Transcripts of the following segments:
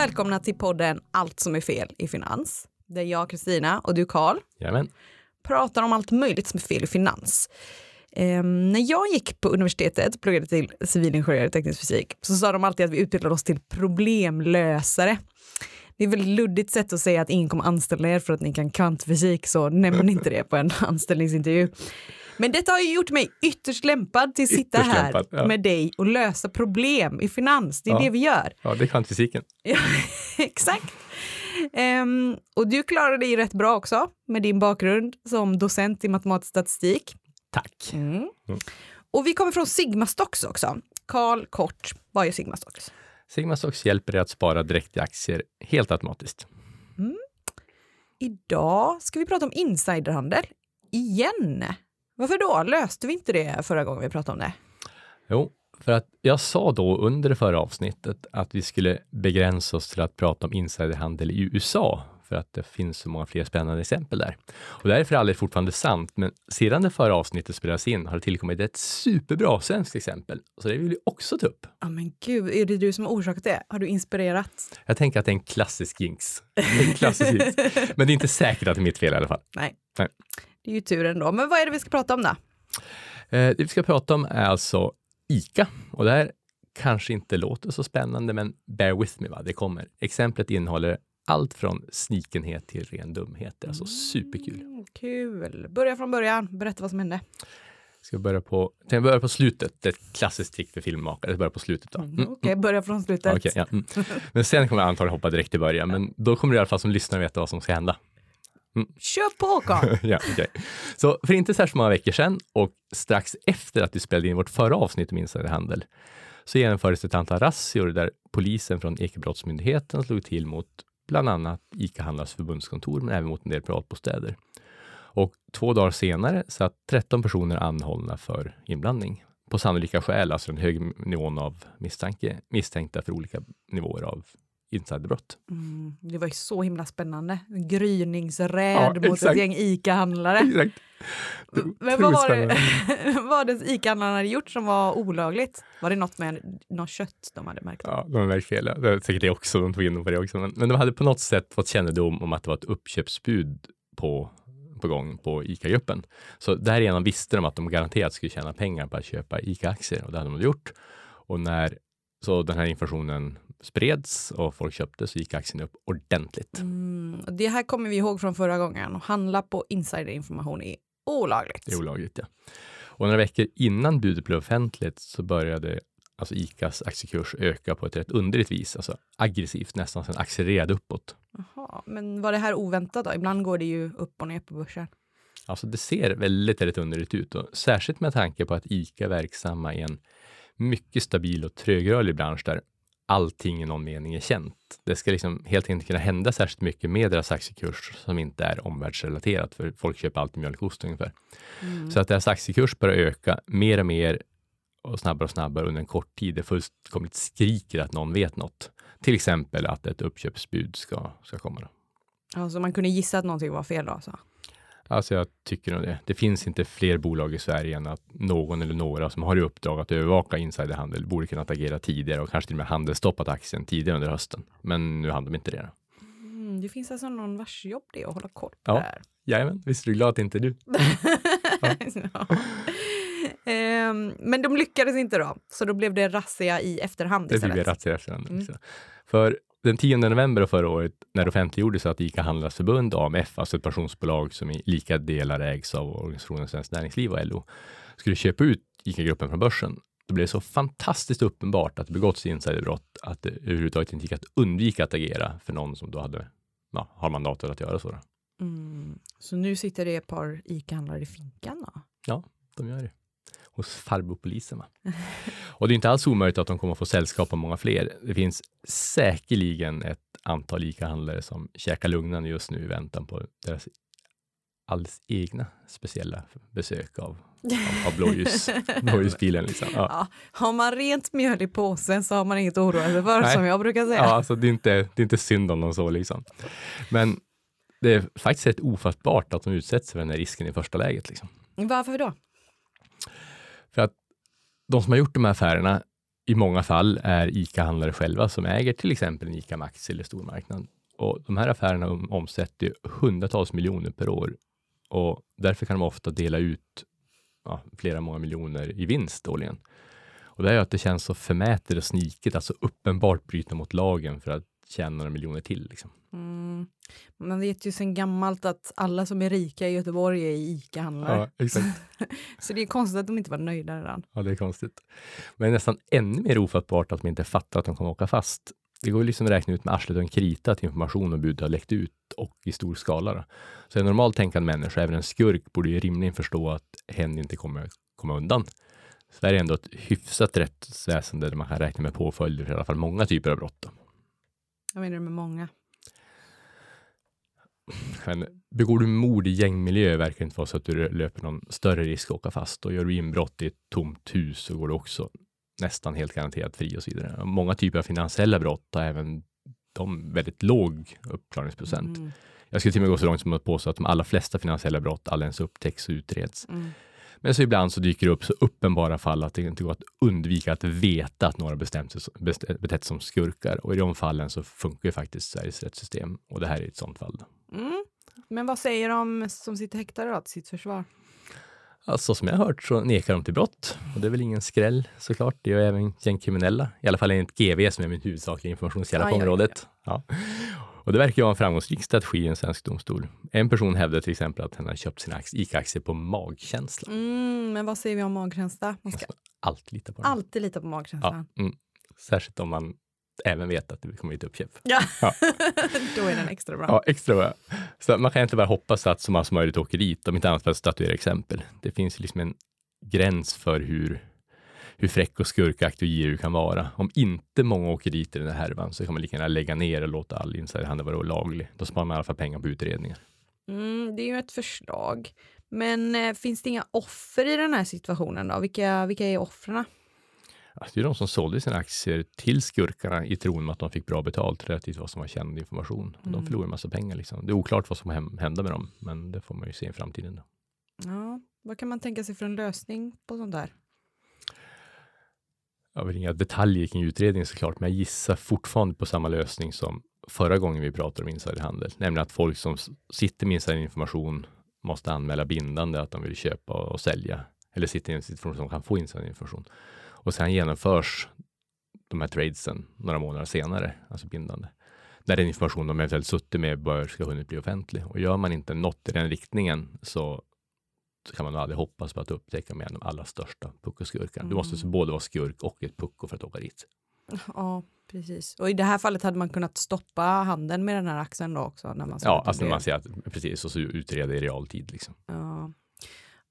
Välkomna till podden Allt som är fel i finans. Där jag, Kristina och du, Karl, pratar om allt möjligt som är fel i finans. Ehm, när jag gick på universitetet, pluggade till civilingenjör i teknisk fysik, så sa de alltid att vi utbildade oss till problemlösare. Det är väldigt luddigt sätt att säga att ingen kommer anställa er för att ni kan kvantfysik, så nämn inte det på en anställningsintervju. Men detta har ju gjort mig ytterst lämpad till att sitta Ytterst här lämpad, ja. med dig och lösa problem i finans. Det är Ja. det vi gör. Ja, det är kvantfysiken. Ja, exakt. Ehm, och du klarade dig rätt bra också med din bakgrund som docent i matematisk statistik. Tack. Mm. Och vi kommer från Sigma Stocks också. Karl Kort, vad är Sigma Stocks? Sigma Stocks hjälper er att spara direkt i aktier helt automatiskt. Idag ska vi prata om insiderhandel. Igen. Varför då? Löste vi inte det förra gången vi pratade om det? Jo, för att jag sa då under det förra avsnittet att vi skulle begränsa oss till att prata om insiderhandel i USA för att det finns så många fler spännande exempel där. Och det här är för all del fortfarande sant, men sedan det förra avsnittet spelades in har det tillkommit ett superbra svenskt exempel. Så det vill vi också ta upp. Ja men gud, är det du som har orsakat det? Har du inspirerat? Jag tänker att det är en klassisk jinx. En klassisk jinx. Men det är inte säkert att det är mitt fel i alla fall. Nej. Nej. Är ju tur ändå. Men vad är det vi ska prata om då? Eh, det vi ska prata om är alltså ICA och det här kanske inte låter så spännande, men bear with me, va? det kommer. Exemplet innehåller allt från snikenhet till ren dumhet. Det är alltså superkul. Mm, kul. Börja från början. Berätta vad som hände. Ska vi börja på, tänkte jag börja på slutet? Det är ett klassiskt trick för filmmakare. Jag börjar på slutet då. Mm. Okej, börja från slutet. Okej, ja, mm. Men sen kommer jag antagligen hoppa direkt till början, men då kommer du i alla fall som lyssnare veta vad som ska hända. Kör på Karl! ja, okej. Så för inte särskilt många veckor sedan och strax efter att vi spelade in vårt förra avsnitt om insiderhandel så genomfördes ett antal razzior där polisen från Ekobrottsmyndigheten slog till mot bland annat ICA-handlares förbundskontor, men även mot en del privatbostäder. Och två dagar senare satt 13 personer anhållna för inblandning på sannolika skäl, alltså den hög nivån av misstanke, misstänkta för olika nivåer av insiderbrott. Mm, det var ju så himla spännande. En gryningsräd Ja, mot ett gäng ICA-handlare. Men vad var det, vad var det ICA-handlarna hade gjort som var olagligt? Var det något med något kött de hade märkt? Ja, de har märkt fel. Det säkert det också, de tog in på det också. Men, men de hade på något sätt fått kännedom om att det var ett uppköpsbud på, på gång på ICA-gruppen. Så därigenom visste de att de garanterat skulle tjäna pengar på att köpa ICA-aktier och det hade de gjort. Och när så den här informationen spreds och folk köpte så gick aktien upp ordentligt. Mm, det här kommer vi ihåg från förra gången. Att handla på insiderinformation är olagligt. Det är olagligt, ja. Och några veckor innan budet blev offentligt så började alltså ICAs aktiekurs öka på ett rätt underligt vis, alltså aggressivt, nästan sen accelererade uppåt. Jaha, men var det här oväntat då? Ibland går det ju upp och ner på börsen. Alltså det ser väldigt, väldigt underligt ut och särskilt med tanke på att ICA är verksamma i en mycket stabil och trögrörlig bransch där allting i någon mening är känt. Det ska liksom helt enkelt kunna hända särskilt mycket med deras aktiekurs som inte är omvärldsrelaterat, för folk köper alltid mjölkost ungefär. Så att deras aktiekurs börjar öka mer och mer och snabbare och snabbare under en kort tid. Det fullkomligt skriker att någon vet något. Till exempel att ett uppköpsbud ska, ska komma. Då. Alltså man kunde gissa att någonting var fel då? Så. Alltså jag tycker nog det. Det finns inte fler bolag i Sverige än att någon eller några som har i uppdrag att övervaka insiderhandel borde kunnat agera tidigare och kanske till och med handelsstoppat aktien tidigare under hösten. Men nu hann de inte det. Mm, det finns alltså någon vars jobb det är att hålla koll på Ja. det här. Jajamän, visst är du glad att inte du? Ja. Ehm, men de lyckades inte då, så då blev det razzia i efterhand Det blir istället. razzia efterhand. Mm. För den 10 november förra året, när det offentliggjordes att ICA Handlarnas Förbund, AMF, alltså ett pensionsbolag som i lika delar ägs av organisationen Svenskt Näringsliv och LO, skulle köpa ut ICA-gruppen från börsen, då blev det så fantastiskt uppenbart att det begåtts insiderbrott att det överhuvudtaget inte gick att undvika att agera för någon som då hade, ja, har mandatet att göra så. Mm. Så nu sitter det ett par ICA-handlare i finkan då? De gör det. Hos farbrorpolisen. Va? Och det är inte alls omöjligt att de kommer att få sällskap av många fler. Det finns säkerligen ett antal ICA-handlare som käkar lugnande just nu i väntan på deras alldeles egna speciella besök av, av, av blåljus, blåljusbilen. Liksom. Ja. Ja, har man rent mjöl i påsen så har man inget att oroa sig för Nej. som jag brukar säga. Ja, alltså det, är inte, det är inte synd om dem så liksom. Men det är faktiskt rätt ofattbart att de utsätts för den här risken i första läget. Liksom. Varför då? De som har gjort de här affärerna i många fall är ICA-handlare själva som äger till exempel en ICA Maxi eller stormarknad. Och de här affärerna omsätter hundratals miljoner per år och därför kan de ofta dela ut ja, flera många miljoner i vinst årligen. Och det är ju att det känns så förmätet och sniket, alltså uppenbart bryta mot lagen för att tjäna några miljoner till. Liksom. Mm. Man vet ju sedan gammalt att alla som är rika i Göteborg är ICA-handlare. Ja. Så det är konstigt att de inte var nöjda redan. Ja, det är konstigt. Men nästan ännu mer ofattbart att de inte fattar att de kommer åka fast. Det går ju liksom att räkna ut med arslet och en krita att information och bud har läckt ut och i stor skala. Då. Så en normalt tänkande människa, även en skurk, borde ju rimligen förstå att hen inte kommer komma undan. Sverige är ändå ett hyfsat rättsväsende där man kan räkna med påföljder för i alla fall många typer av brott. Då. Jag menar med många. Men begår du mord i gängmiljö verkar det inte vara så att du löper någon större risk att åka fast. Och gör du inbrott i ett tomt hus så går du också nästan helt garanterat fri och så vidare. Många typer av finansiella brott har även de väldigt låg uppklaringsprocent. Mm. Jag skulle till och med gå så långt som att påstå att de allra flesta finansiella brott aldrig ens upptäcks och utreds. Mm. Men så ibland så dyker det upp så uppenbara fall att det inte går att undvika att veta att några bestämt sig, betett sig som skurkar. Och i de fallen så funkar ju faktiskt Sveriges rättssystem. Och det här är ett sådant fall. Mm. Men vad säger de som sitter häktade då till sitt försvar? Alltså som jag har hört så nekar de till brott och det är väl ingen skräll såklart. Det gör även gängkriminella, i alla fall enligt GV som är min huvudsakliga informationskälla på området. Ja. Och det verkar vara en framgångsrik strategi i en svensk domstol. En person hävdade till exempel att han har köpt sina ICA-aktier på magkänsla. Mm, men vad säger vi om magkänsla? Man ska Alltid lita på den. alltid lita på magkänslan. Ja, mm. Särskilt om man även vet att det kommer bli ett uppköp. Ja, Ja. då är den extra bra. Ja, extra bra. Så man kan inte bara hoppas att så många som möjligt åker dit, om inte annat för att statuera exempel. Det finns liksom en gräns för hur, hur fräck och skurkaktig du kan vara. Om inte många åker dit i den här härvan så kan man lika gärna lägga ner och låta all insiderhandel vara olaglig. Då sparar man i alla fall pengar på utredningar. Mm, det är ju ett förslag. Men eh, finns det inga offer i den här situationen då? Vilka, vilka är offren? Alltså, det är de som sålde sina aktier till skurkarna i tron att de fick bra betalt relativt vad som var känd information. Och De Mm. förlorar en massa pengar. Liksom. Det är oklart vad som hända med dem, men det får man ju se i framtiden. Då. Ja, vad kan man tänka sig för en lösning på sånt där? Jag har väl inga detaljer kring utredningen såklart, men jag gissar fortfarande på samma lösning som förra gången vi pratade om insiderhandel, nämligen att folk som sitter med insiderinformation måste anmäla bindande att de vill köpa och sälja eller sitter i en situation som kan få insiderinformation. Och sen genomförs de här tradesen några månader senare, alltså bindande. När den information de eventuellt suttit med bör ska ha hunnit bli offentlig. Och gör man inte något i den riktningen så så kan man aldrig hoppas på att upptäcka med de allra största puckoskurkarna. Du måste så både vara skurk och ett pucko för att åka dit. Ja, precis. Och i det här fallet hade man kunnat stoppa handeln med den här aktien då också? När man Ja, alltså när man ser att precis och så utreda i realtid. Liksom. Ja.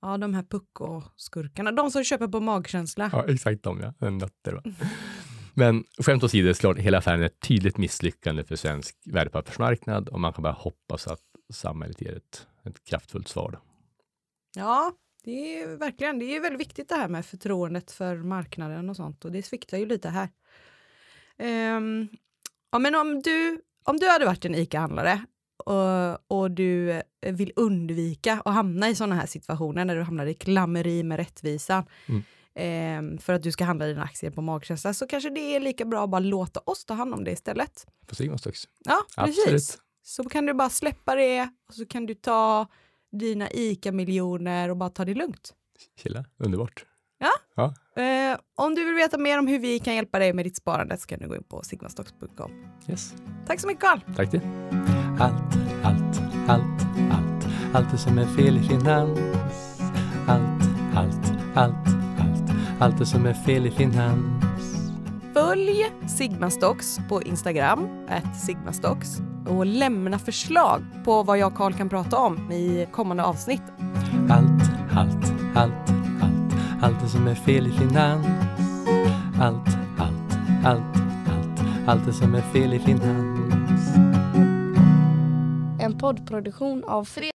ja, de här pucko-skurkarna. De som köper på magkänsla. Ja, exakt de ja. En nötter, va? Men skämt åsido, klart, hela affären är ett tydligt misslyckande för svensk värdepappersmarknad och man kan bara hoppas att samhället ger ett, ett kraftfullt svar. Då. Ja, det är verkligen. Det är väldigt viktigt det här med förtroendet för marknaden och sånt och det sviktar ju lite här. Ehm, ja, men om du, om du hade varit en ICA-handlare och, och du eh, vill undvika att hamna i sådana här situationer när du hamnar i klammeri med rättvisan Mm. ehm, för att du ska handla dina aktier på magkänsla så kanske det är lika bra att bara låta oss ta hand om det istället. På Sigmastux. Ja, precis. Absolut. Så kan du bara släppa det och så kan du ta dina ICA-miljoner och bara ta det lugnt. Chilla, underbart. Eh, om du vill veta mer om hur vi kan hjälpa dig med ditt sparande så kan du gå in på sigmastocks.com. Yes. Tack så mycket Carl! Tack det. Allt, allt, allt, allt, allt det som är fel i finans. Allt, allt, allt, allt, allt det som är fel i finans. Följ Sigmastocks på Instagram, Sigmastocks och lämna förslag på vad jag och Carl kan prata om i kommande avsnitt. Allt, allt, allt, allt, Allt det som är fel i finans. Allt, allt, allt, allt. Allt det som är fel i finans. En poddproduktion av Fred